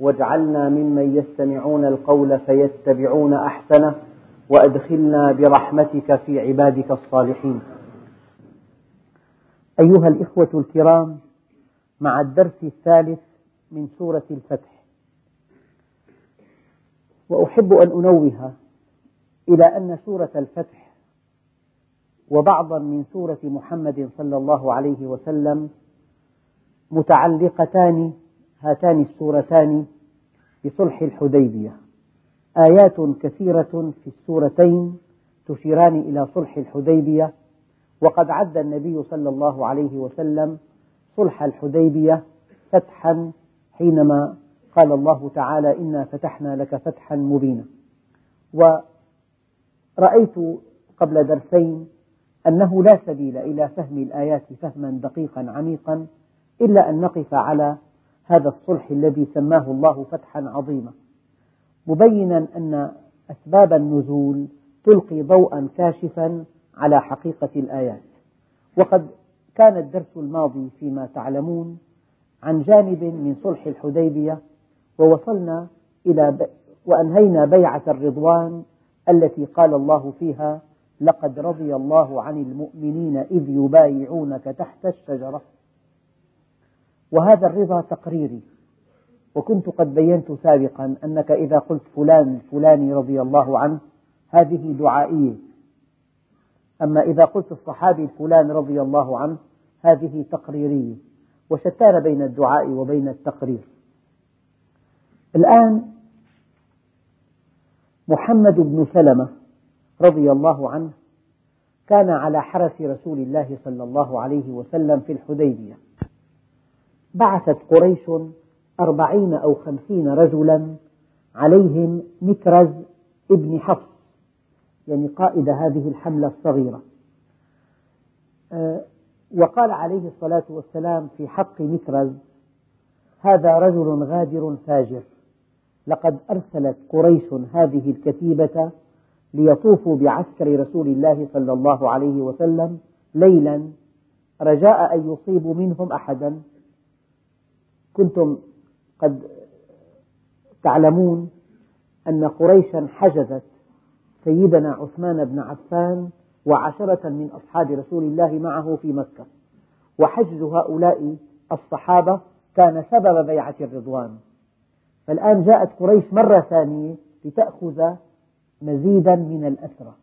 واجعلنا ممن يستمعون القول فيتبعون أحسنه وأدخلنا برحمتك في عبادك الصالحين. أيها الإخوة الكرام مع الدرس الثالث من سورة الفتح وأحب أن أنوه إلى أن سورة الفتح وبعضا من سورة محمد صلى الله عليه وسلم متعلقتان هاتان السورتان بصلح الحديبية. آيات كثيرة في السورتين تشيران إلى صلح الحديبية. وقد عد النبي صلى الله عليه وسلم صلح الحديبية فتحا حينما قال الله تعالى إنا فتحنا لك فتحا مبينا. ورأيت قبل درسين أنه لا سبيل إلى فهم الآيات فهما دقيقا عميقا إلا أن نقف على هذا الصلح الذي سماه الله فتحا عظيما. مبينا أن أسباب النزول تلقي ضوءا كاشفا على حقيقة الآيات. وقد كان الدرس الماضي فيما تعلمون عن جانب من صلح الحديبية ووصلنا إلى وأنهينا بيعة الرضوان التي قال الله فيها لقد رضي الله عن المؤمنين إذ يبايعونك تحت الشجرة. وهذا الرضا تقريري. وكنت قد بينت سابقا أنك إذا قلت فلان الفلاني رضي الله عنه هذه دعائية. أما إذا قلت الصحابي الفلان رضي الله عنه هذه تقريرية. وشتان بين الدعاء وبين التقرير. الآن محمد بن سلمة رضي الله عنه كان على حرس رسول الله صلى الله عليه وسلم في الحديبية. بعثت قريش أربعين أو خمسين رجلا عليهم مكرز ابن حفص يعني قائد هذه الحملة الصغيرة. وقال عليه الصلاة والسلام في حق مكرز هذا رجل غادر فاجر. لقد أرسلت قريش هذه الكتيبة ليطوفوا بعسكر رسول الله صلى الله عليه وسلم ليلا رجاء أن يصيبوا منهم أحدا. كنتم قد تعلمون أن قريشا حجزت سيدنا عثمان بن عفان وعشرة من أصحاب رسول الله معه في مكة. وحجز هؤلاء الصحابة كان سبب بيعة الرضوان. فالآن جاءت قريش مرة ثانية لتأخذ مزيدا من الأسرى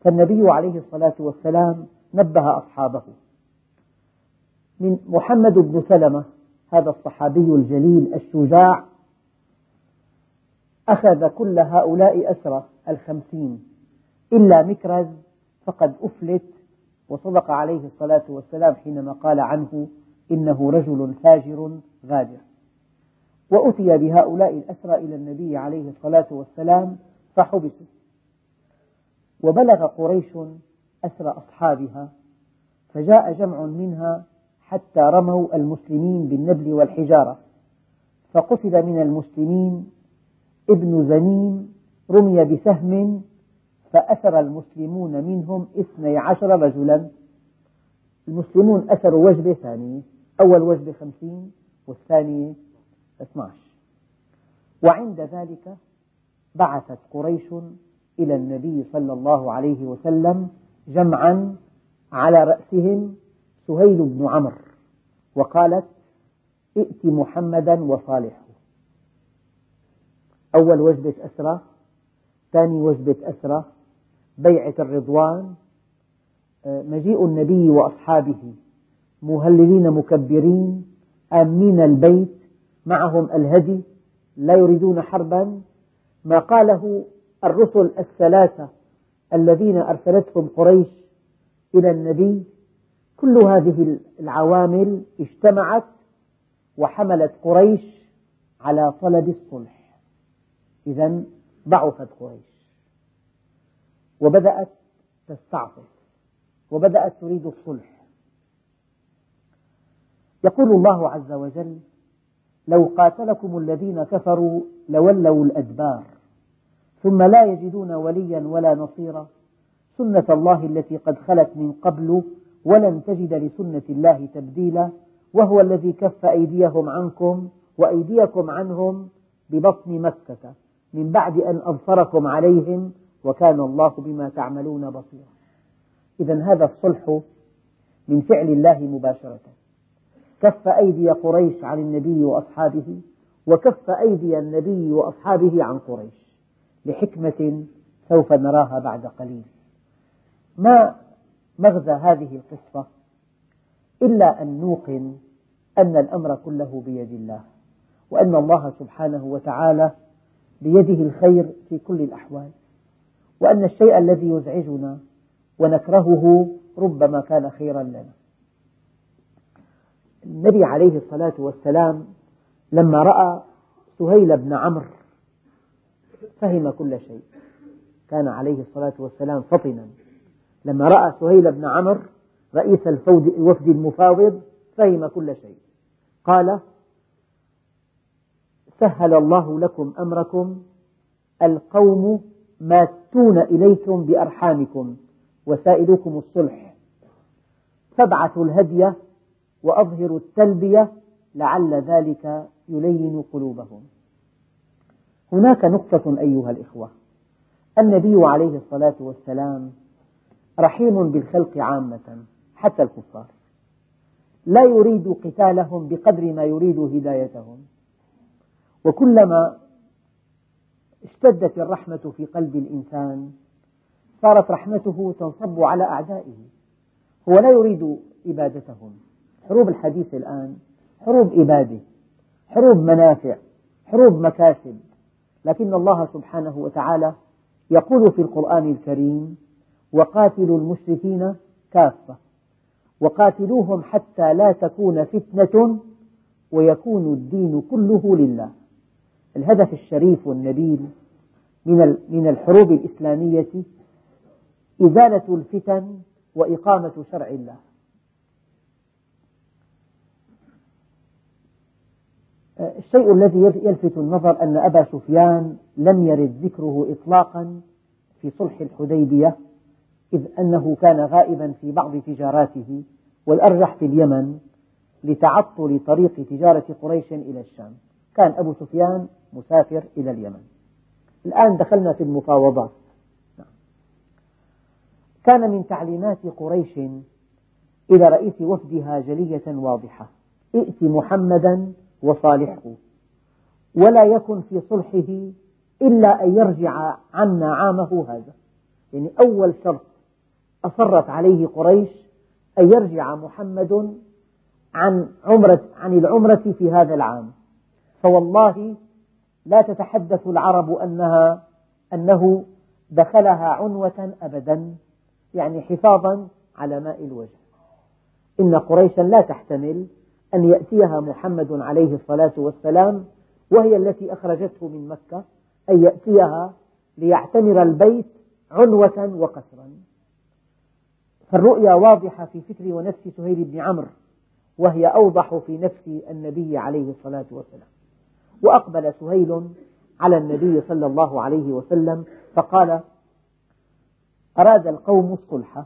فالنبي عليه الصلاة والسلام نبه أصحابه. من محمد بن سلمة هذا الصحابي الجليل الشجاع أخذ كل هؤلاء أسرى الخمسين إلا مكرز فقد أفلت وصدق عليه الصلاة والسلام حينما قال عنه إنه رجل فاجر غادر. وأتي بهؤلاء الأسرى إلى النبي عليه الصلاة والسلام فحبسوا. وبلغ قريش أسرى أصحابها فجاء جمع منها حتى رموا المسلمين بالنبل والحجارة. فقتل من المسلمين ابن زنيم رمي بسهم فأسر المسلمون منهم اثني عشر رجلا. المسلمون أسروا وجبة ثانية أول وجبة خمسين والثانية اثنى عشر وعند ذلك بعثت قريش إلى النبي صلى الله عليه وسلم جمعا على رأسهم سهيل بن عمرو. وقالت ائت محمدا وصالحه. أول وجبة أسرى ثاني وجبة أسرى بيعة الرضوان. مجيء النبي وأصحابه مهللين مكبرين آمين البيت معهم الهدي لا يريدون حربا. ما قاله الرسل الثلاثة الذين أرسلتهم قريش إلى النبي كل هذه العوامل اجتمعت وحملت قريش على طلب الصلح. إذا ضعفت قريش. وبدأت تستعطف وبدأت تريد الصلح. يقول الله عز وجل لو قاتلكم الذين كفروا لولوا الأدبار. ثم لا يجدون وليا ولا نصيرا. سنة الله التي قد خلت من قبل ولن تجد لسنة الله تبديلا وهو الذي كف أيديهم عنكم وأيديكم عنهم ببطن مكة من بعد أن أظفركم عليهم وكان الله بما تعملون بصيرا. إذا هذا الصلح من فعل الله مباشرة. كف أيدي قريش عن النبي وأصحابه وكف أيدي النبي وأصحابه عن قريش لحكمة سوف نراها بعد قليل. ما مغزى هذه القصة إلا أن نوقن أن الأمر كله بيد الله وأن الله سبحانه وتعالى بيده الخير في كل الأحوال وأن الشيء الذي يزعجنا ونكرهه ربما كان خيرا لنا. النبي عليه الصلاة والسلام لما رأى سهيل بن عمرو فهم كل شيء. كان عليه الصلاة والسلام فطنا. لما رأى سهيل بن عمرو رئيس الوفد المفاوض فهم كل شيء. قال سهل الله لكم أمركم القوم ماتون إليكم بأرحامكم وسائلكم الصلح. فابعثوا الهدي وأظهروا التلبية لعل ذلك يلين قلوبهم. هناك نقطة أيها الإخوة. النبي عليه الصلاة والسلام رحيم بالخلق عامة حتى الكفار. لا يريد قتالهم بقدر ما يريد هدايتهم. وكلما اشتدت الرحمة في قلب الإنسان صارت رحمته تنصب على أعدائه. هو لا يريد إبادتهم. حروب الحديث الآن حروب إبادة حروب منافع حروب مكاسب. لكن الله سبحانه وتعالى يقول في القرآن الكريم وقاتلوا المشركين كافة. وقاتلوهم حتى لا تكون فتنة ويكون الدين كله لله. الهدف الشريف والنبيل من الحروب الإسلامية إزالة الفتن وإقامة شرع الله. الشيء الذي يلفت النظر أن أبا سفيان لم يرد ذكره إطلاقا في صلح الحديبية إذ أنه كان غائبا في بعض تجاراته والأرجح في اليمن لتعطل طريق تجارة قريش إلى الشام. كان أبو سفيان مسافر إلى اليمن. الآن دخلنا في المفاوضات. كان من تعليمات قريش إلى رئيس وفدها جلية واضحة. ائت محمدا وصالحه. ولا يكن في صلحه إلا أن يرجع عنا عامه هذا. يعني أول شرط أصرت عليه قريش أن يرجع محمد عن عمرة عن العمرة في هذا العام. فوالله لا تتحدث العرب أنها أنه دخلها عنوة أبدا يعني حفاظا على ماء الوجه. إن قريشا لا تحتمل أن يأتيها محمد عليه الصلاة والسلام وهي التي أخرجته من مكة أن يأتيها ليعتمر البيت عنوة وقسرا فالرؤيا واضحة في فكر ونفس سهيل بن عمرو وهي أوضح في نفس النبي عليه الصلاة والسلام. وأقبل سهيل على النبي صلى الله عليه وسلم فقال أراد القوم الصلح؟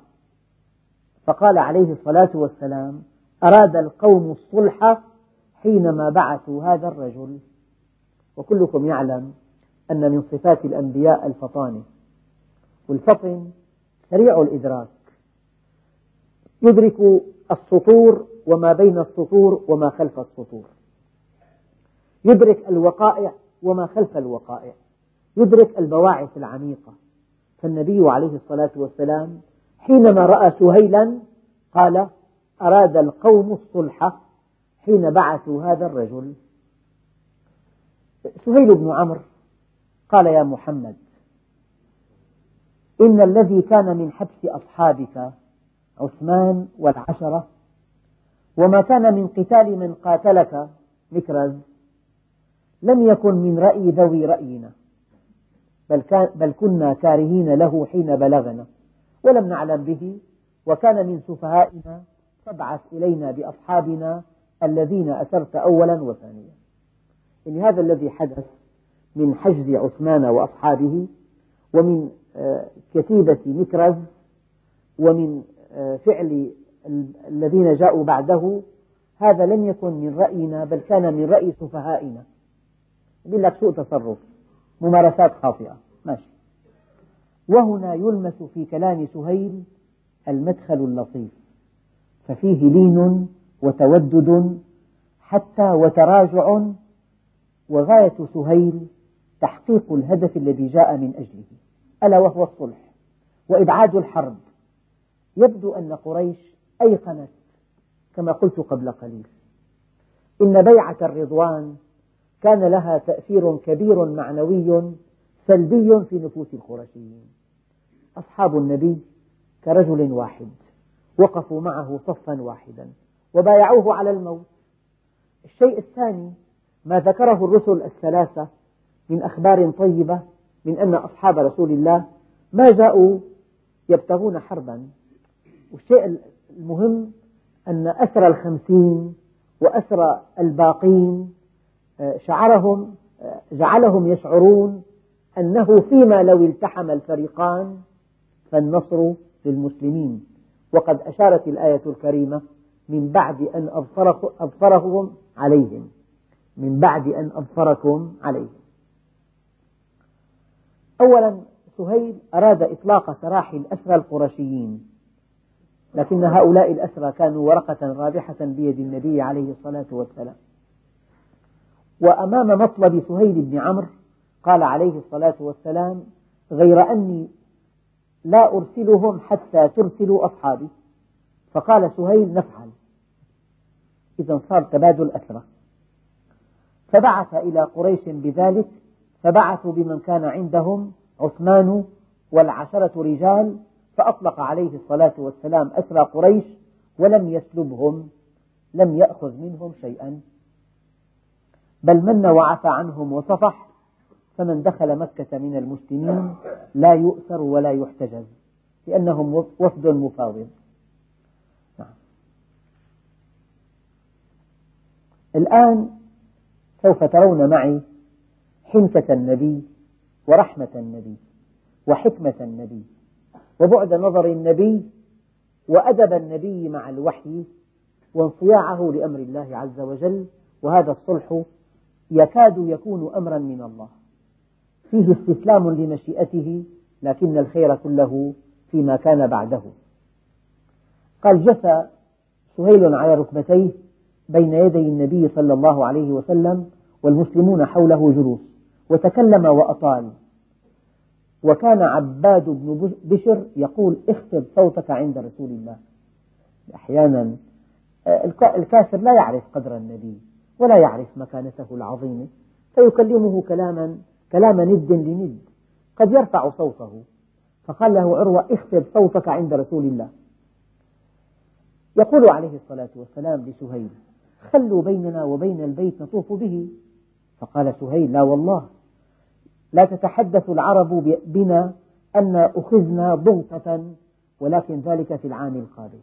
فقال عليه الصلاة والسلام أراد القوم الصلح حينما بعثوا هذا الرجل. وكلكم يعلم أن من صفات الأنبياء الفطانة والفطن سريع الإدراك. يدرك السطور وما بين السطور وما خلف السطور. يدرك الوقائع وما خلف الوقائع. يدرك البواعث العميقة. فالنبي عليه الصلاة والسلام حينما رأى سهيلا قال أراد القوم الصلح حين بعثوا هذا الرجل. سهيل بن عمرو قال يا محمد إن الذي كان من حبس أصحابك عثمان والعشرة. وما كان من قتال من قاتلك مكرز لم يكن من رأي ذوي رأينا بل, بل كنا كارهين له حين بلغنا ولم نعلم به وكان من سفهائنا فابعث إلينا بأصحابنا الذين أسرت أولا وثانيا. يعني هذا الذي حدث من حجز عثمان وأصحابه ومن آه، كتيبة مكرز ومن فعل الذين جاءوا بعده هذا لم يكن من رأينا بل كان من رأي سفهائنا. يقول لك سوء تصرف ممارسات خاطئة. ماشي. وهنا يلمس في كلام سهيل المدخل اللطيف. ففيه لين وتودد حتى وتراجع وغاية سهيل تحقيق الهدف الذي جاء من أجله. ألا وهو الصلح. وإبعاد الحرب. يبدو أن قريش أيقنت كما قلت قبل قليل. إن بيعة الرضوان كان لها تأثير كبير معنوي سلبي في نفوس القرشيين. أصحاب النبي كرجل واحد وقفوا معه صفا واحدا وبايعوه على الموت. الشيء الثاني ما ذكره الرسل الثلاثة من أخبار طيبة من أن أصحاب رسول الله ما جاءوا يبتغون حربا. والشيء المهم أن أسر الخمسين وأسر الباقين آه، شعرهم آه، جعلهم يشعرون أنه فيما لو التحم الفريقان فالنصر للمسلمين وقد أشارت الآية الكريمة من بعد أن أظفرهم عليهم. من بعد أن أظفركم عليهم. أولا سهيل أراد إطلاق سراح الأسرى القرشيين. لكن هؤلاء الأسرى كانوا ورقة رابحة بيد النبي عليه الصلاة والسلام. وأمام مطلب سهيل بن عمرو قال عليه الصلاة والسلام غير أني لا أرسلهم حتى ترسلوا أصحابي. فقال سهيل نفعل. إذا صار تبادل أسرى. فبعث إلى قريش بذلك فبعثوا بمن كان عندهم عثمان والعشرة رجال فأطلق عليه الصلاة والسلام أسرى قريش ولم يسلبهم لم يأخذ منهم شيئا. بل من وعفى عنهم وصفح فمن دخل مكة من المسلمين لا يؤسر ولا يحتجز لأنهم وفد مفاوض. نعم. الآن سوف ترون معي حنكة النبي ورحمة النبي وحكمة النبي. وبعد نظر النبي وأدب النبي مع الوحي وانصياعه لأمر الله عز وجل وهذا الصلح يكاد يكون أمرا من الله. فيه استسلام لمشيئته لكن الخير كله فيما كان بعده. قال جثى سهيل على ركبتيه بين يدي النبي صلى الله عليه وسلم والمسلمون حوله جلوس وتكلم وأطال. وكان عباد بن بشر يقول اخفض صوتك عند رسول الله. أحيانا آه، الكافر لا يعرف قدر النبي ولا يعرف مكانته العظيمة فيكلمه كلاما كلام ند لند. قد يرفع صوته فقال له عروة اخفض صوتك عند رسول الله. يقول عليه الصلاة والسلام لسهيل خلوا بيننا وبين البيت نطوف به. فقال سهيل لا والله لا تتحدث العرب بنا أن أخذنا ضغطة ولكن ذلك في العام القادم.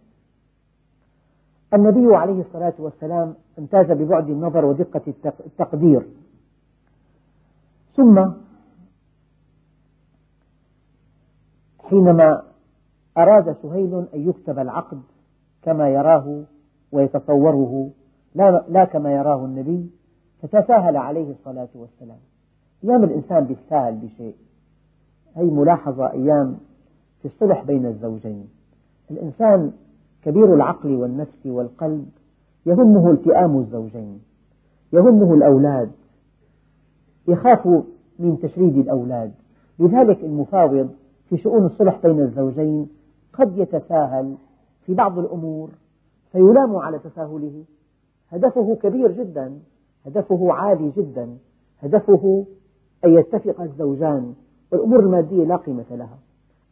النبي عليه الصلاة والسلام امتاز ببعد النظر ودقة التقدير. ثم حينما أراد سهيل أن يكتب العقد كما يراه ويتصوره لا كما يراه النبي فتساهل عليه الصلاة والسلام. أيام الإنسان بيتساهل بشيء هي ملاحظة أيام في الصلح بين الزوجين. الإنسان كبير العقل والنفس والقلب يهمه التئام الزوجين يهمه الأولاد يخاف من تشريد الأولاد. لذلك المفاوض في شؤون الصلح بين الزوجين قد يتساهل في بعض الأمور فيلام على تساهله. هدفه كبير جدا هدفه عالي جدا هدفه أن يتفق الزوجان والأمور المادية لا قيمة لها.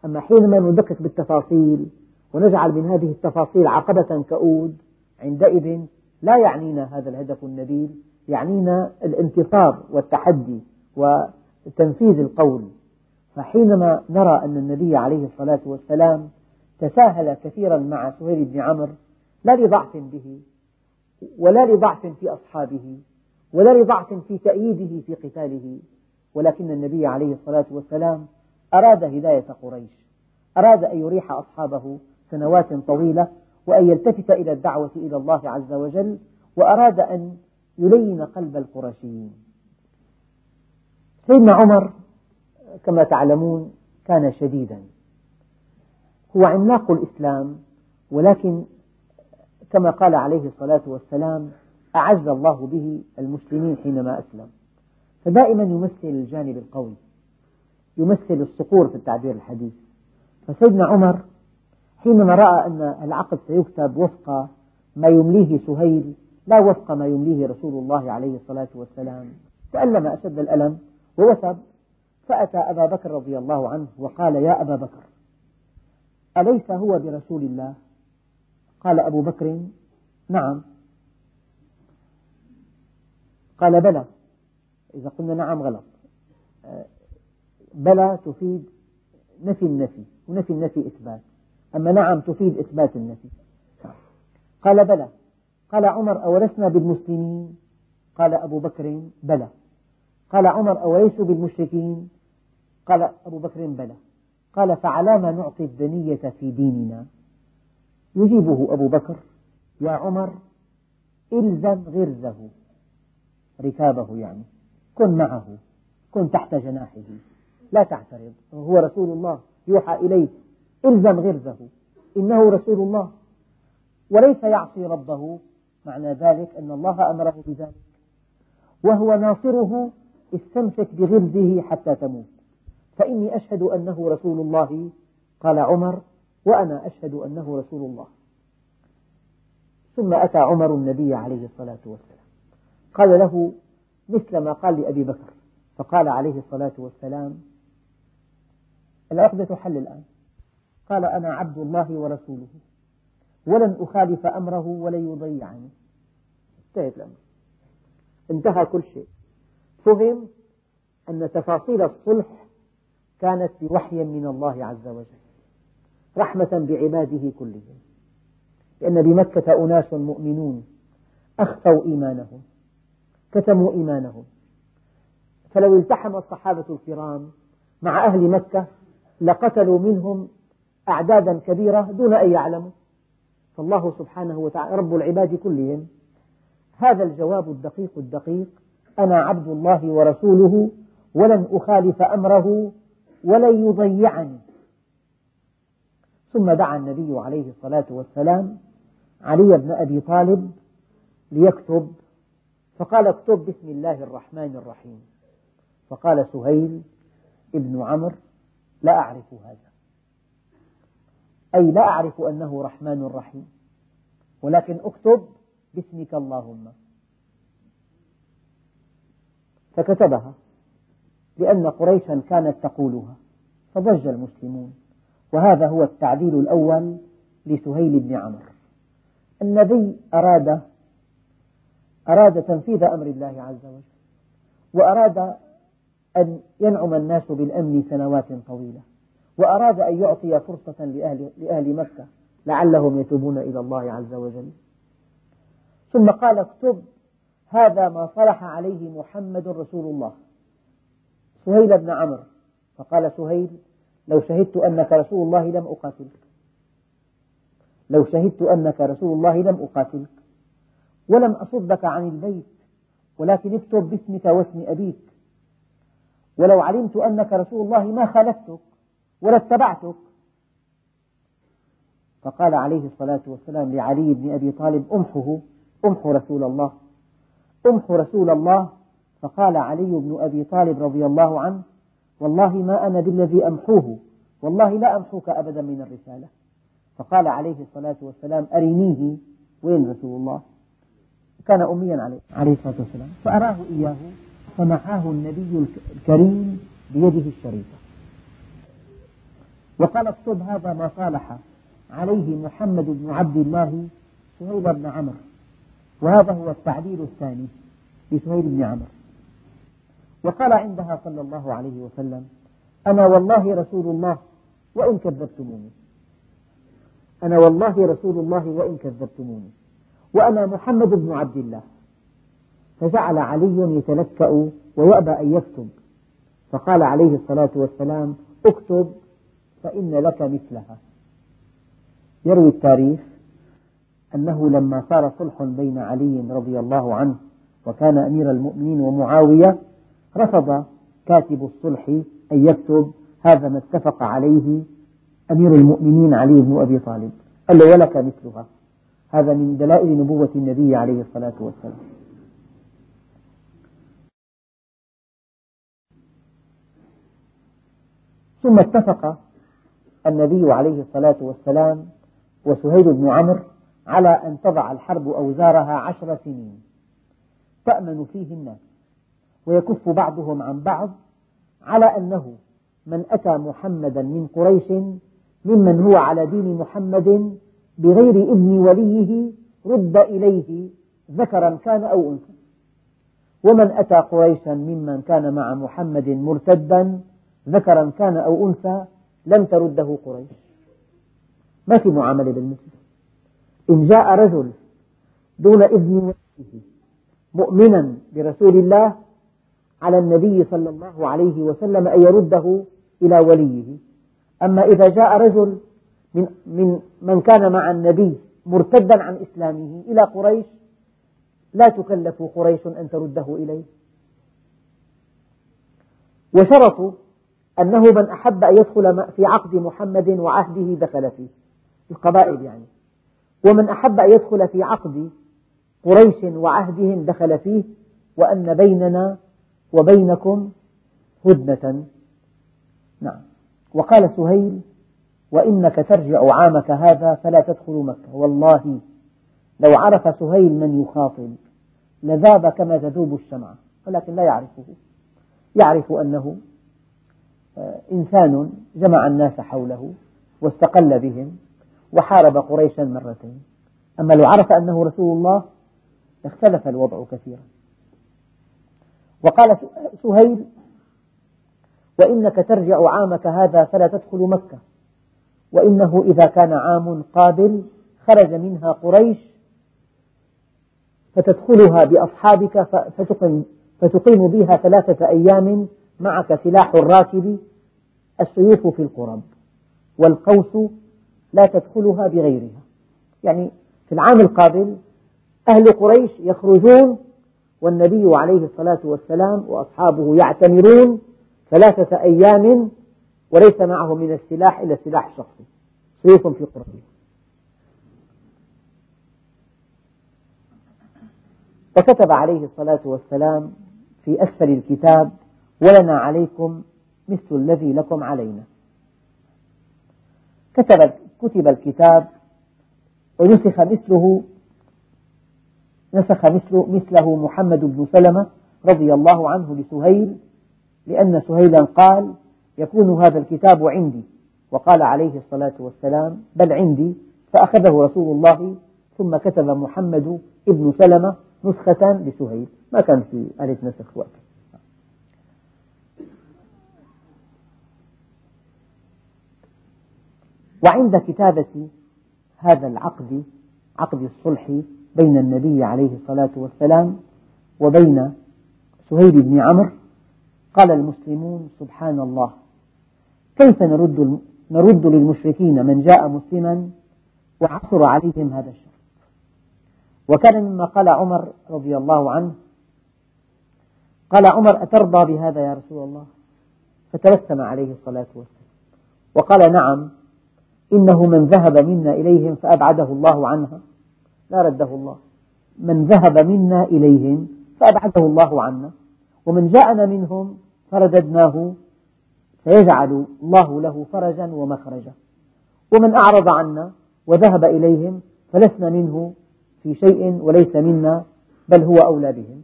أما حينما ندقق بالتفاصيل ونجعل من هذه التفاصيل عقبة كؤود عندئذ لا يعنينا هذا الهدف النبيل يعنينا الانتصار والتحدي وتنفيذ القول. فحينما نرى أن النبي عليه الصلاة والسلام تساهل كثيرا مع سهيل بن عمرو لا لضعف به ولا لضعف في أصحابه ولا لضعف في تأييده في قتاله ولكن النبي عليه الصلاة والسلام أراد هداية قريش. أراد أن يريح أصحابه سنوات طويلة وأن يلتفت إلى الدعوة إلى الله عز وجل وأراد أن يلين قلب القرشيين. سيدنا عمر كما تعلمون كان شديدا. هو عملاق الإسلام ولكن كما قال عليه الصلاة والسلام أعز الله به المسلمين حينما أسلم. فدائما يمثل الجانب القوي يمثل الصقور في التعبير الحديث. فسيدنا عمر حينما رأى أن العقد سيكتب وفق ما يمليه سهيل لا وفق ما يمليه رسول الله عليه الصلاة والسلام تألم أشد الألم ووثب فأتى أبا بكر رضي الله عنه وقال يا أبا بكر أليس هو برسول الله؟ قال أبو بكر نعم. قال بلى. إذا قلنا نعم غلط. بلى تفيد نفي النفي ونفي النفي إثبات. أما نعم تفيد إثبات النفي. قال بلى. قال عمر أولسنا بالمسلمين؟ قال أبو بكر بلى. قال عمر أوليسوا بالمشركين؟ قال أبو بكر بلى. قال فعلام نعطي الدنية في ديننا. يجيبه أبو بكر. يا عمر إلزم غرزه. ركابه يعني. كن معه كن تحت جناحه. لا تعترض هو رسول الله يوحى إليك إلزم غرزه. إنه رسول الله. وليس يعصي ربه. معنى ذلك أن الله أمره بذلك. وهو ناصره استمسك بغرزه حتى تموت. فإني أشهد أنه رسول الله قال عمر وأنا أشهد أنه رسول الله. ثم أتى عمر النبي عليه الصلاة والسلام. قال له مثل ما قال لأبي بكر فقال عليه الصلاة والسلام العقدة حل الآن. قال أنا عبد الله ورسوله ولن أخالف أمره ولن يضيعني. انتهت الأمر. انتهى كل شيء. فهم أن تفاصيل الصلح كانت بوحي من الله عز وجل رحمة بعباده كلهم لأن بمكة أناس مؤمنون أخفوا إيمانهم. كتموا إيمانهم. فلو التحم الصحابة الكرام مع أهل مكة لقتلوا منهم أعدادا كبيرة دون أن يعلموا. فالله سبحانه وتعالى رب العباد كلهم هذا الجواب الدقيق الدقيق أنا عبد الله ورسوله ولن أخالف أمره ولن يضيعني. ثم دعا النبي عليه الصلاة والسلام علي بن أبي طالب ليكتب فقال اكتب بسم الله الرحمن الرحيم. فقال سهيل ابن عمرو لا أعرف هذا. أي لا أعرف أنه رحمن رحيم. ولكن اكتب باسمك اللهم. فكتبها لأن قريشا كانت تقولها فضج المسلمون. وهذا هو التعديل الأول لسهيل بن عمرو. النبي أراد أراد تنفيذ أمر الله عز وجل وأراد أن ينعم الناس بالأمن سنوات طويلة وأراد أن يعطي فرصة لأهل, لأهل مكة لعلهم يتوبون إلى الله عز وجل. ثم قال اكتب هذا ما صلح عليه محمد رسول الله سهيل بن عمرو. فقال سهيل لو شهدت أنك رسول الله لم أقاتلك. لو شهدت أنك رسول الله لم أقاتلك. ولم أصدك عن البيت ولكن اكتب باسمك واسم أبيك. ولو علمت أنك رسول الله ما خالفتك ولا اتبعتك. فقال عليه الصلاة والسلام لعلي بن أبي طالب أمحه أمحو رسول الله أمحو رسول الله. فقال علي بن أبي طالب رضي الله عنه والله ما أنا بالذي أمحوه والله لا أمحوك أبدا من الرسالة. فقال عليه الصلاة والسلام أرنيه وين رسول الله؟ كان أميا عليه, عليه الصلاة والسلام. فأراه إياه فمحاه النبي الكريم بيده الشريفة. وقال اكتب هذا ما صالح عليه محمد بن عبد الله سهيل بن عمرو. وهذا هو التعديل الثاني لسهيل بن عمرو. وقال عندها صلى الله عليه وسلم أنا والله رسول الله وإن كذبتموني. أنا والله رسول الله وإن كذبتموني. وأنا محمد بن عبد الله. فجعل علي يتلكأ ويأبى أن يكتب. فقال عليه الصلاة والسلام اكتب فإن لك مثلها. يروي التاريخ أنه لما صار صلح بين علي رضي الله عنه وكان أمير المؤمنين ومعاوية رفض كاتب الصلح أن يكتب هذا ما اتفق عليه أمير المؤمنين علي بن أبي طالب. قال له ولك مثلها. هذا من دلائل نبوة النبي عليه الصلاة والسلام. ثم اتفق النبي عليه الصلاة والسلام وسهيل بن عمرو على أن تضع الحرب أوزارها عشر سنين. تأمن فيه الناس ويكف بعضهم عن بعض على أنه من أتى محمدا من قريش ممن هو على دين محمد بغير إذن وليه رد إليه ذكرا كان أو أنثى. ومن أتى قريشا ممن كان مع محمد مرتدا ذكرا كان أو أنثى لم ترده قريش. ما في معاملة بالمثل؟ إن جاء رجل دون إذن وليه مؤمنا برسول الله على النبي صلى الله عليه وسلم أن يرده إلى وليه. أما إذا جاء رجل من, من, من كان مع النبي مرتدا عن إسلامه إلى قريش لا تكلف قريش أن ترده إليه. وشرطوا أنه من أحب أن يدخل في عقد محمد وعهده دخل فيه القبائل يعني. ومن أحب أن يدخل في عقد قريش وعهدهم دخل فيه وأن بيننا وبينكم هدنة. نعم. وقال سهيل وإنك ترجع عامك هذا فلا تدخل مكة. والله لو عرف سهيل من يخاطب لذاب كما تذوب الشمعة ولكن لا يعرفه. يعرف أنه آه، إنسان جمع الناس حوله واستقل بهم وحارب قريشا مرتين. أما لو عرف أنه رسول الله لاختلف الوضع كثيرا. وقال سهيل وإنك ترجع عامك هذا فلا تدخل مكة. وإنه إذا كان عام قابل خرج منها قريش فتدخلها بأصحابك فتقيم, فتقيم بها ثلاثة أيام معك سلاح الراكب السيوف في القرب والقوس لا تدخلها بغيرها. يعني في العام القابل أهل قريش يخرجون والنبي عليه الصلاة والسلام وأصحابه يعتمرون ثلاثة أيام وليس معه من السلاح إلا السلاح الشخصي سيوف في قربه فكتب عليه الصلاة والسلام في أسفل الكتاب ولنا عليكم مثل الذي لكم علينا كتب, كتب الكتاب ونسخ مثله نسخ مثله محمد بن سلمة رضي الله عنه لسهيل لأن سهيلا قال يكون هذا الكتاب عندي. وقال عليه الصلاة والسلام بل عندي. فأخذه رسول الله ثم كتب محمد ابن سلمة نسخة لسهيل. ما كان في آلة نسخ وقت. وعند كتابة هذا العقد عقد الصلح بين النبي عليه الصلاة والسلام وبين سهيل بن عمرو قال المسلمون سبحان الله. كيف نرد نرد للمشركين من جاء مسلما وعثر عليهم هذا الشرط وكان مما قال عمر رضي الله عنه قال عمر أترضى بهذا يا رسول الله؟ فتبسم عليه الصلاة والسلام. وقال نعم إنه من ذهب منا إليهم فأبعده الله عنها. لا رده الله. من ذهب منا إليهم فأبعده الله عنا. ومن جاءنا منهم فرددناه سيجعل الله له فرجا ومخرجا. ومن أعرض عنا وذهب إليهم فلسنا منه في شيء وليس منا بل هو أولى بهم.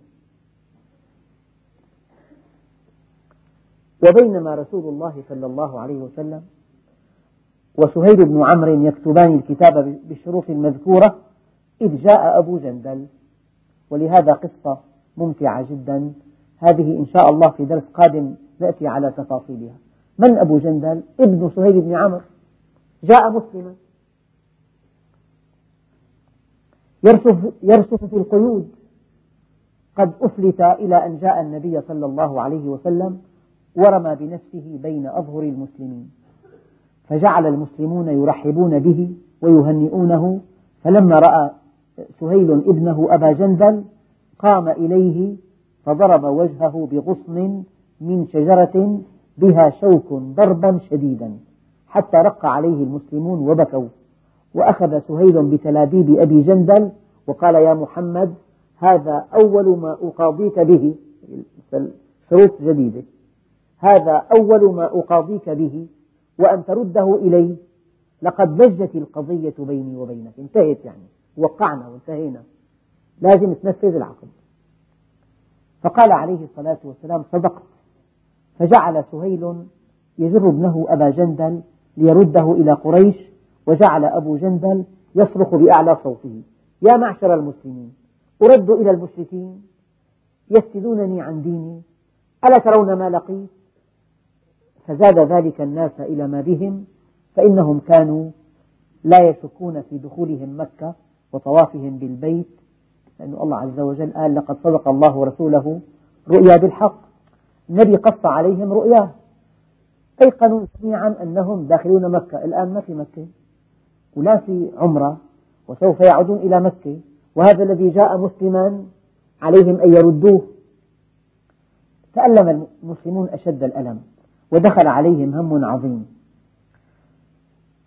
وبينما رسول الله صلى الله عليه وسلم وسهيل بن عمرو يكتبان الكتاب بالشروط المذكورة إذ جاء أبو جندل. ولهذا قصة ممتعة جدا. هذه إن شاء الله في درس قادم نأتي على تفاصيلها. من أبو جندل؟ ابن سهيل بن عمرو. جاء مسلما. يرسف, يرسف في القيود. قد أفلت إلى أن جاء النبي صلى الله عليه وسلم ورمى بنفسه بين أظهر المسلمين. فجعل المسلمون يرحبون به ويهنئونه. فلما رأى سهيل ابنه أبا جندل قام إليه فضرب وجهه بغصن من شجرة بها شوك ضربا شديدا حتى رق عليه المسلمون وبكوا. وأخذ سهيل بتلابيب أبي جندل وقال يا محمد هذا أول ما أقاضيك به. شروط جديدة. هذا أول ما أقاضيك به وأن ترده إلي لقد لجت القضية بيني وبينك. انتهت يعني. وقعنا وانتهينا. لازم تنفذ العقد. فقال عليه الصلاة والسلام صدقت. فجعل سهيل يجر ابنه أبا جندل ليرده إلى قريش وجعل أبو جندل يصرخ بأعلى صوته. يا معشر المسلمين أرد إلى المشركين يفتدونني عن ديني ألا ترون ما لقيت؟ فزاد ذلك الناس إلى ما بهم فإنهم كانوا لا يشكون في دخولهم مكة وطوافهم بالبيت لأن الله عز وجل قال لقد صدق الله ورسوله رؤيا بالحق. النبي قص عليهم رؤياه. أيقنوا جميعا أنهم داخلون مكة. الآن ما في مكة. ولا في عمرة. وسوف يعودون إلى مكة. وهذا الذي جاء مسلما عليهم أن يردوه. تألم المسلمون أشد الألم. ودخل عليهم هم عظيم.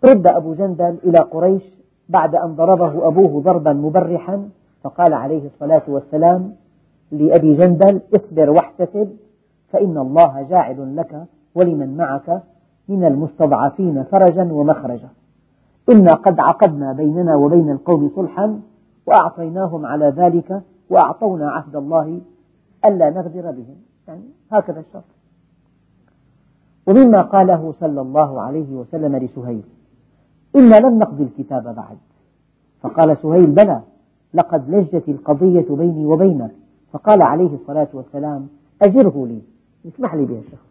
رد أبو جندل إلى قريش بعد أن ضربه أبوه ضربا مبرحا. فقال عليه الصلاة والسلام لأبي جندل اصبر واحتسب فإن الله جاعل لك ولمن معك من المستضعفين فرجا ومخرجا. إنا قد عقدنا بيننا وبين القوم صلحا وأعطيناهم على ذلك وأعطونا عهد الله ألا نغدر بهم. يعني هكذا الشرط. ومما قاله صلى الله عليه وسلم لسهيل إنا لم نقضي الكتاب بعد. فقال سهيل بلى لقد لجت القضية بيني وبينك. فقال عليه الصلاة والسلام أجره لي. اسمح لي بها الشخص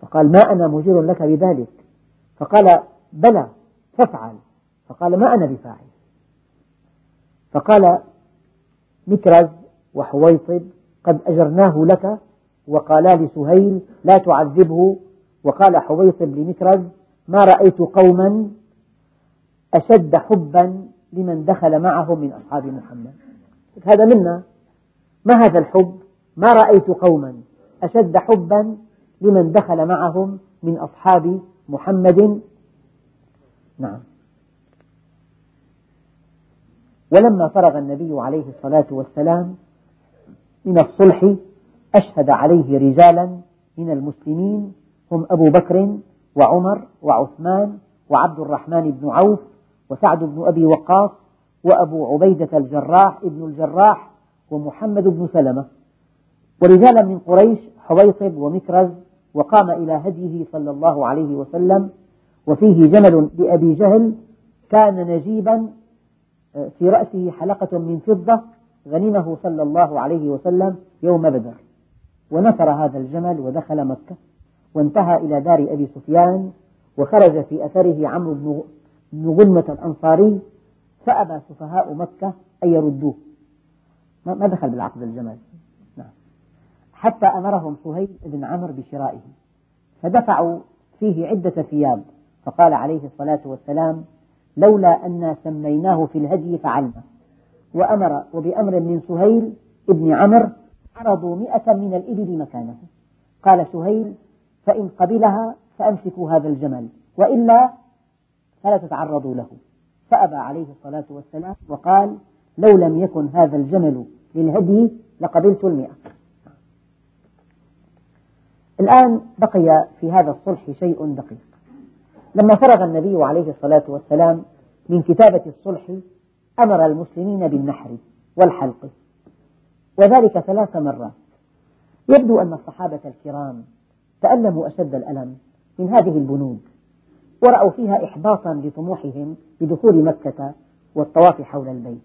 فقال ما أنا مجير لك بذلك. فقال بلى فافعل. فقال ما أنا بفاعل. فقال مكرز وحويطب قد أجرناه لك وقالا لسهيل لا تعذبه. وقال حويطب لمكرز ما رأيت قوما أشد حبا لمن دخل معهم من أصحاب محمد. هذا منا. ما هذا الحب؟ ما رأيت قوما. أشد حبا لمن دخل معهم من أصحاب محمد. نعم. ولما فرغ النبي عليه الصلاة والسلام من الصلح أشهد عليه رجالا من المسلمين هم أبو بكر وعمر وعثمان وعبد الرحمن بن عوف وسعد بن أبي وقاص وأبو عبيدة الجراح ابن الجراح ومحمد بن سلمة. ورجالا من قريش حويطب ومكرز وقام إلى هديه صلى الله عليه وسلم وفيه جمل لأبي جهل كان نجيبا آه، في رأسه حلقة من فضة غنمه صلى الله عليه وسلم يوم بدر ونفر هذا الجمل ودخل مكة وانتهى إلى دار أبي سفيان وخرج في أثره عمرو بن غنمة الأنصاري فأبى سفهاء مكة أن يردوه ما دخل بالعقد الجمل. حتى أمرهم سهيل بن عمرو بشرائه. فدفعوا فيه عدة ثياب فقال عليه الصلاة والسلام لولا أن سميناه في الهدي فعلنا وأمر وبأمر من سهيل بن عمرو عرضوا مئة من الإبل مكانه. قال سهيل فإن قبلها فأمسكوا هذا الجمل وإلا فلا تتعرضوا له. فأبى عليه الصلاة والسلام وقال لو لم يكن هذا الجمل للهدي لقبلت المئة. الآن بقي في هذا الصلح شيء دقيق. لما فرغ النبي عليه الصلاة والسلام من كتابة الصلح أمر المسلمين بالنحر والحلق وذلك ثلاث مرات. يبدو أن الصحابة الكرام تألموا أشد الألم من هذه البنود ورأوا فيها إحباطا لطموحهم بدخول مكة والطواف حول البيت.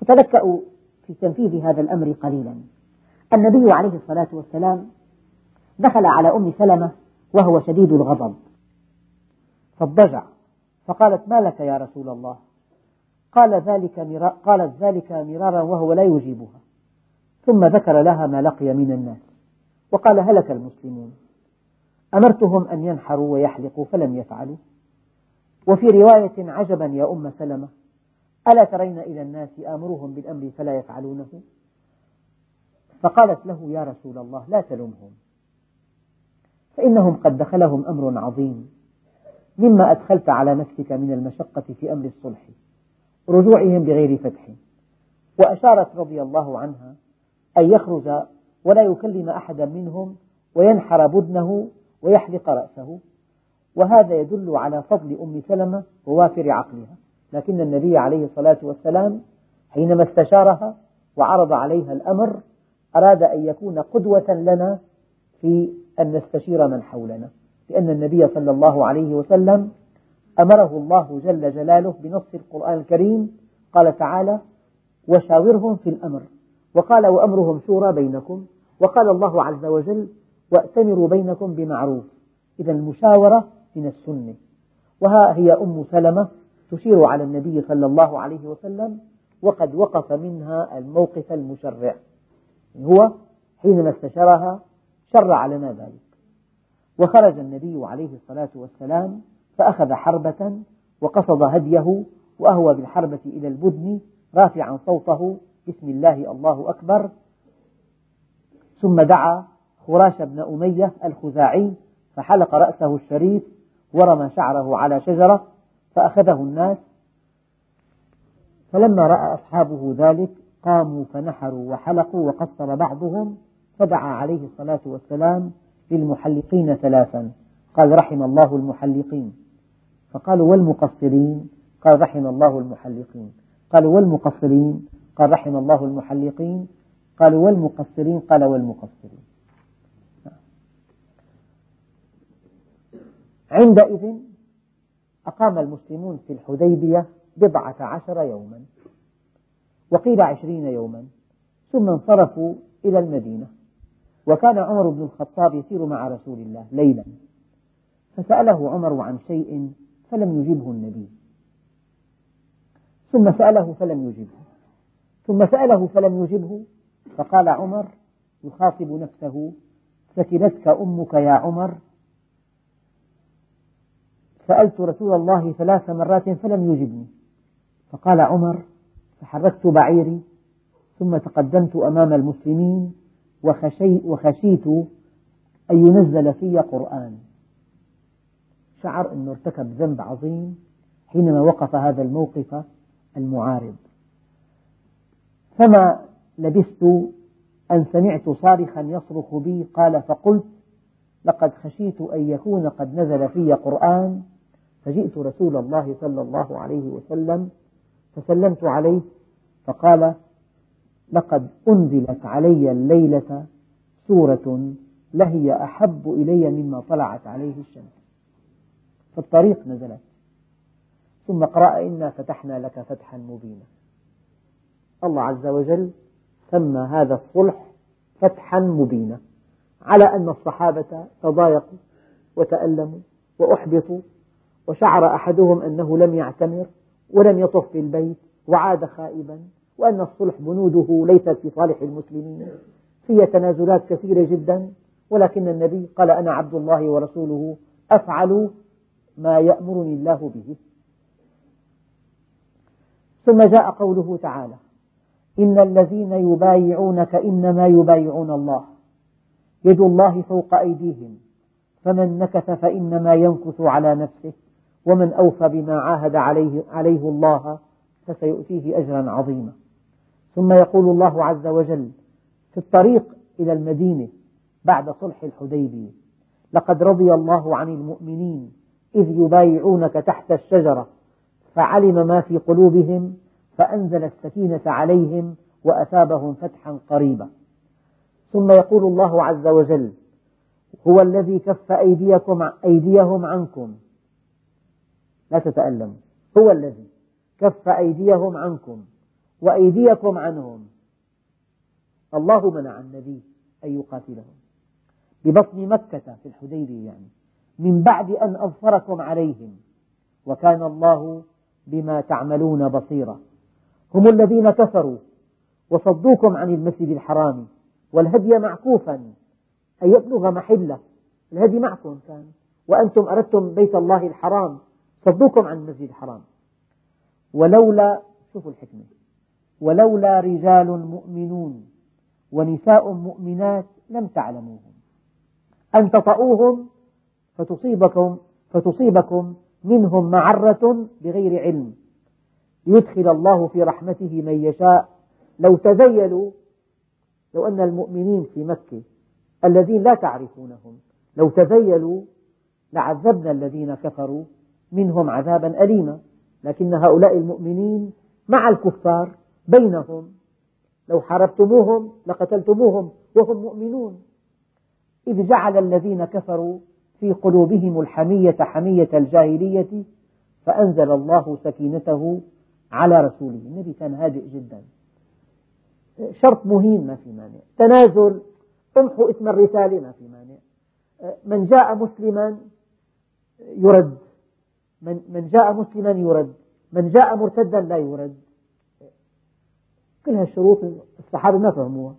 فتلكأوا في تنفيذ هذا الأمر قليلا. النبي عليه الصلاة والسلام دخل على أم سلمة وهو شديد الغضب. فاضطجع. فقالت ما لك يا رسول الله؟ قال ذلك قالت ذلك مرارا وهو لا يجيبها. ثم ذكر لها ما لقي من الناس. وقال هلك المسلمون. أمرتهم أن ينحروا ويحلقوا فلم يفعلوا. وفي رواية عجبا يا أم سلمة ألا ترين إلى الناس آمرهم بالأمر فلا يفعلونه؟ فقالت له يا رسول الله لا تلمهم فإنهم قد دخلهم أمر عظيم. مما أدخلت على نفسك من المشقة في أمر الصلح رجوعهم بغير فتح. وأشارت رضي الله عنها أن يخرج ولا يكلم أحدا منهم وينحر بدنه ويحلق رأسه. وهذا يدل على فضل أم سلمة ووافر عقلها. لكن النبي عليه الصلاة والسلام حينما استشارها وعرض عليها الأمر أراد أن يكون قدوة لنا في أن نستشير من حولنا لأن النبي صلى الله عليه وسلم أمره الله جل جلاله بنص القرآن الكريم قال تعالى وشاورهم في الأمر وقال وأمرهم شورى بينكم وقال الله عز وجل وأتمروا بينكم بمعروف إذا المشاورة من السنة. وها هي أم سلمة تشير على النبي صلى الله عليه وسلم وقد وقف منها الموقف المشرع هو حينما استشارها شرع لنا ذلك. وخرج النبي عليه الصلاة والسلام فأخذ حربة وقصد هديه وأهوى بالحربة إلى البدن رافعا صوته بسم الله الله أكبر. ثم دعا خراش بن أمية الخزاعي فحلق رأسه الشريف ورمى شعره على شجرة فأخذه الناس. فلما رأى أصحابه ذلك قاموا فنحروا وحلقوا وقصر بعضهم فدعا عليه الصلاة والسلام للمحلقين ثلاثا. قال رحم الله المحلقين. فقالوا والمقصرين؟ قال رحم الله المحلقين. قالوا والمقصرين؟ قال رحم الله المحلقين. قالوا والمقصرين؟ قال والمقصرين. عندئذ أقام المسلمون في الحديبية بضعة عشر يوما وقيل عشرين يوما ثم انصرفوا إلى المدينة. وكان عمر بن الخطاب يسير مع رسول الله ليلا. فسأله عمر عن شيء فلم يجبه النبي. ثم سأله فلم يجبه. ثم سأله فلم يجبه. فقال عمر يخاطب نفسه فتنتك أمك يا عمر؟ سألت رسول الله ثلاث مرات فلم يجبني. فقال عمر فحركت بعيري ثم تقدمت أمام المسلمين وخشي وخشيت أن ينزل في قرآن. شعر أنه ارتكب ذنب عظيم حينما وقف هذا الموقف المعارض. فما لبثت أن سمعت صارخا يصرخ بي قال فقلت لقد خشيت أن يكون قد نزل في قرآن. فجئت رسول الله صلى الله عليه وسلم فسلمت عليه فقال لقد أنزلت علي الليلة سورة لهي أحب إلي مما طلعت عليه الشمس. في الطريق نزلت. ثم قرأ إنا فتحنا لك فتحا مبينا. الله عز وجل سمى هذا الصلح فتحا مبينا. على أن الصحابة تضايقوا وتألموا وأحبطوا وشعر أحدهم أنه لم يعتمر ولم يطف بالبيت وعاد خائبا. وأن الصلح بنوده ليست في صالح المسلمين. فيه تنازلات كثيرة جدا ولكن النبي قال أنا عبد الله ورسوله أفعل ما يأمرني الله به. ثم جاء قوله تعالى إن الذين يبايعونك إنما يبايعون الله. يد الله فوق أيديهم فمن نكث فإنما ينكث على نفسه ومن أوفى بما عاهد عليه, عليه الله فسيؤتيه أجرا عظيما. ثم يقول الله عز وجل في الطريق إلى المدينة بعد صلح الحديبية لقد رضي الله عن المؤمنين إذ يبايعونك تحت الشجرة فعلم ما في قلوبهم فأنزل السكينة عليهم وأثابهم فتحا قريبا. ثم يقول الله عز وجل هو الذي كف أيديكم أيديهم عنكم. لا تتألموا هو الذي كف أيديهم عنكم. وأيديكم عنهم. الله منع النبي أن يقاتلهم. ببطن مكة في الحديبية يعني. من بعد أن أظفركم عليهم. وكان الله بما تعملون بصيرا. هم الذين كفروا وصدوكم عن المسجد الحرام. والهدي معكوفا. أن يبلغ محلة. الهدي معكم كان. وأنتم أردتم بيت الله الحرام. صدوكم عن المسجد الحرام. ولولا شوفوا الحكمة. ولولا رجال مؤمنون ونساء مؤمنات لم تعلموهم. أن تطؤوهم فتصيبكم, فتصيبكم منهم معرة بغير علم. ليدخل الله في رحمته من يشاء. لو تزيلوا لو أن المؤمنين في مكة الذين لا تعرفونهم لو تزيلوا لعذبنا الذين كفروا منهم عذابا أليما. لكن هؤلاء المؤمنين مع الكفار بينهم. لو حاربتموهم لقتلتموهم وهم مؤمنون. إذ جعل الذين كفروا في قلوبهم الحمية حمية الجاهلية فأنزل الله سكينته على رسوله. النبي كان هادئ جدا. شرط مهين ما في مانع. تنازل امحوا اسم الرسالة ما في مانع. من جاء مسلما يرد. من, من جاء مسلما يرد. من جاء مرتدا لا يرد. كل هالشروط الصحابة ما فهموها.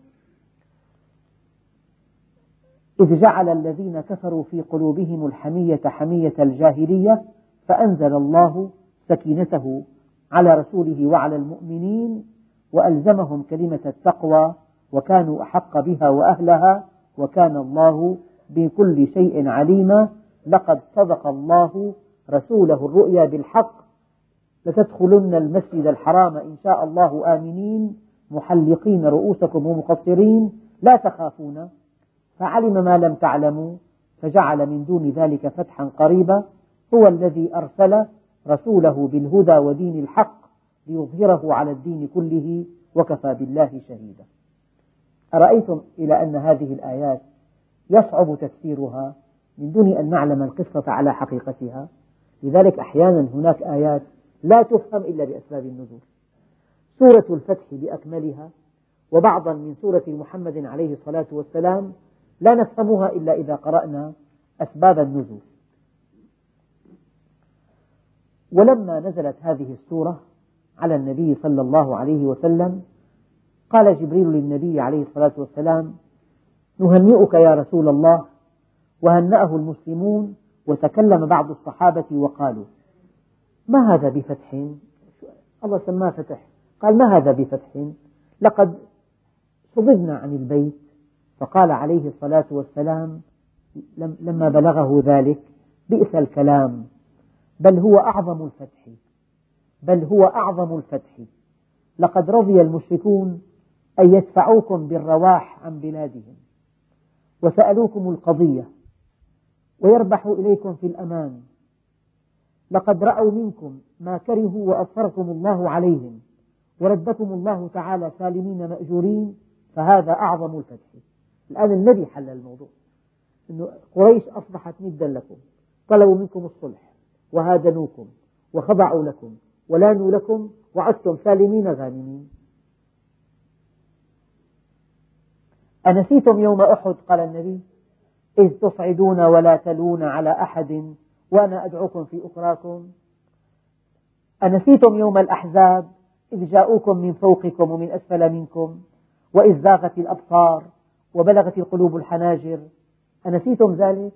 إذ جعل الذين كفروا في قلوبهم الحمية حمية الجاهلية فأنزل الله سكينته على رسوله وعلى المؤمنين وألزمهم كلمة التقوى وكانوا أحق بها وأهلها وكان الله بكل شيء عليما لقد صدق الله رسوله الرؤيا بالحق لتدخلن المسجد الحرام إن شاء الله آمنين محلقين رؤوسكم ومقصرين لا تخافون. فعلم ما لم تعلموا فجعل من دون ذلك فتحا قريبا. هو الذي أرسل رسوله بالهدى ودين الحق ليظهره على الدين كله وكفى بالله شهيدا. أرأيتم إلى أن هذه الآيات يصعب تفسيرها من دون أن نعلم القصة على حقيقتها؟ لذلك أحيانا هناك آيات لا تفهم إلا بأسباب النزول. سورة الفتح بأكملها وبعضا من سورة محمد عليه الصلاة والسلام لا نفهمها إلا إذا قرأنا أسباب النزول. ولما نزلت هذه السورة على النبي صلى الله عليه وسلم قال جبريل للنبي عليه الصلاة والسلام نهنئك يا رسول الله وهنأه المسلمون وتكلم بعض الصحابة وقالوا ما هذا بفتح الله سماه فتح. قال ما هذا بفتح لقد صددنا عن البيت فقال عليه الصلاة والسلام لما بلغه ذلك بئس الكلام. بل هو أعظم الفتح. بل هو أعظم الفتح. لقد رضي المشركون أن يدفعوكم بالرواح عن بلادهم وسألوكم القضية ويربحوا إليكم في الأمان. لقد رأوا منكم ما كرهوا وأثركم الله عليهم وردكم الله تعالى سالمين مأجورين فهذا أعظم الفتح. الآن النبي حل الموضوع؟ أن قريش أصبحت ندا لكم طلبوا منكم الصلح وهادنوكم وخضعوا لكم ولانوا لكم وعدتم سالمين غانمين. أنسيتم يوم أحد؟ قال النبي. إذ تصعدون ولا تلون على أحد. وأنا أدعوكم في أخراكم. أنسيتم يوم الأحزاب إذ جاءوكم من فوقكم ومن أسفل منكم وإذ زاغت الأبصار وبلغت القلوب الحناجر. أنسيتم ذلك؟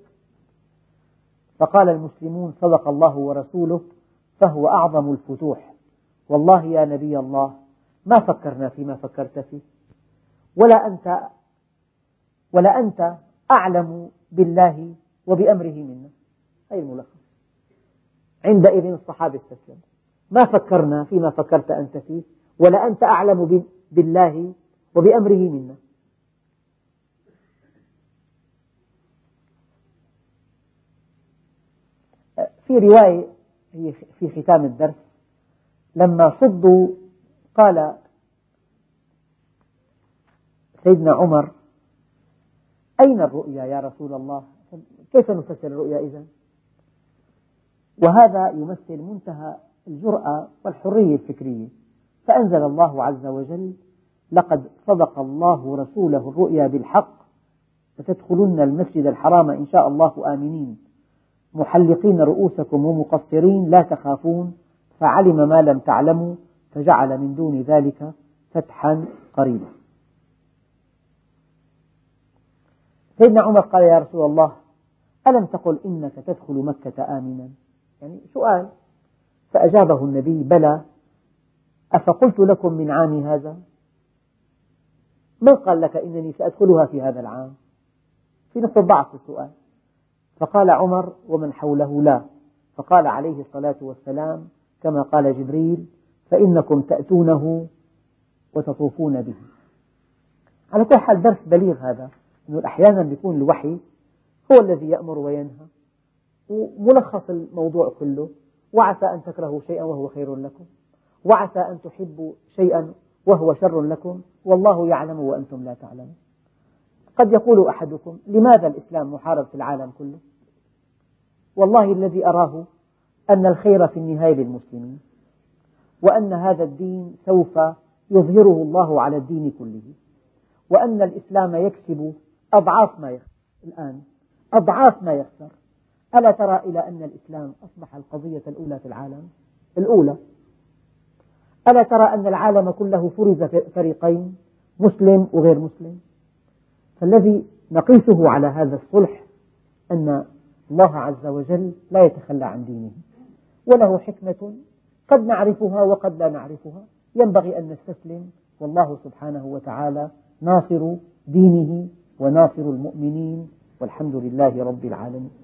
فقال المسلمون صدق الله ورسوله فهو أعظم الفتوح. والله يا نبي الله ما فكرنا فيما فكرت فيه. ولا أنت ولا أنت أعلم بالله وبأمره منا هذه الملخص عندئذ الصحابة استسلموا ما فكرنا فيما فكرت أنت فيه ولا أنت أعلم بالله وبأمره منا. في رواية هي في ختام الدرس لما صدوا قال سيدنا عمر أين الرؤيا يا رسول الله؟ كيف نفسر الرؤيا إذا وهذا يمثل منتهى الجرأة والحرية الفكرية. فأنزل الله عز وجل لقد صدق الله رسوله الرؤيا بالحق لتدخلن المسجد الحرام إن شاء الله آمنين. محلقين رؤوسكم ومقصرين لا تخافون فعلم ما لم تعلموا فجعل من دون ذلك فتحا قريبا. سيدنا عمر قال يا رسول الله ألم تقل إنك تدخل مكة آمنا؟ يعني سؤال. فأجابه النبي بلى أفقلت لكم من عام هذا؟ من قال لك إنني سأدخلها في هذا العام؟ في نقطة ضعف السؤال. فقال عمر ومن حوله لا. فقال عليه الصلاة والسلام كما قال جبريل فإنكم تأتونه وتطوفون به. على كل حال درس بليغ هذا. أنه أحيانا يكون الوحي هو الذي يأمر وينهى. وملخص الموضوع كله. وعسى أن تكرهوا شيئا وهو خير لكم. وعسى أن تحبوا شيئا وهو شر لكم. والله يعلم وأنتم لا تعلمون. قد يقول أحدكم لماذا الإسلام محارب في العالم كله؟ والله الذي أراه أن الخير في النهاية للمسلمين وأن هذا الدين سوف يظهره الله على الدين كله وأن الإسلام يكسب أضعاف ما يخسر الآن أضعاف ما يخسر. ألا ترى إلى أن الإسلام أصبح القضية الأولى في العالم؟ الأولى. ألا ترى أن العالم كله فرز فريقين مسلم وغير مسلم؟ فالذي نقيسه على هذا الصلح أن الله عز وجل لا يتخلى عن دينه. وله حكمة قد نعرفها وقد لا نعرفها. ينبغي أن نستسلم. والله سبحانه وتعالى ناصر دينه وناصر المؤمنين. والحمد لله رب العالمين.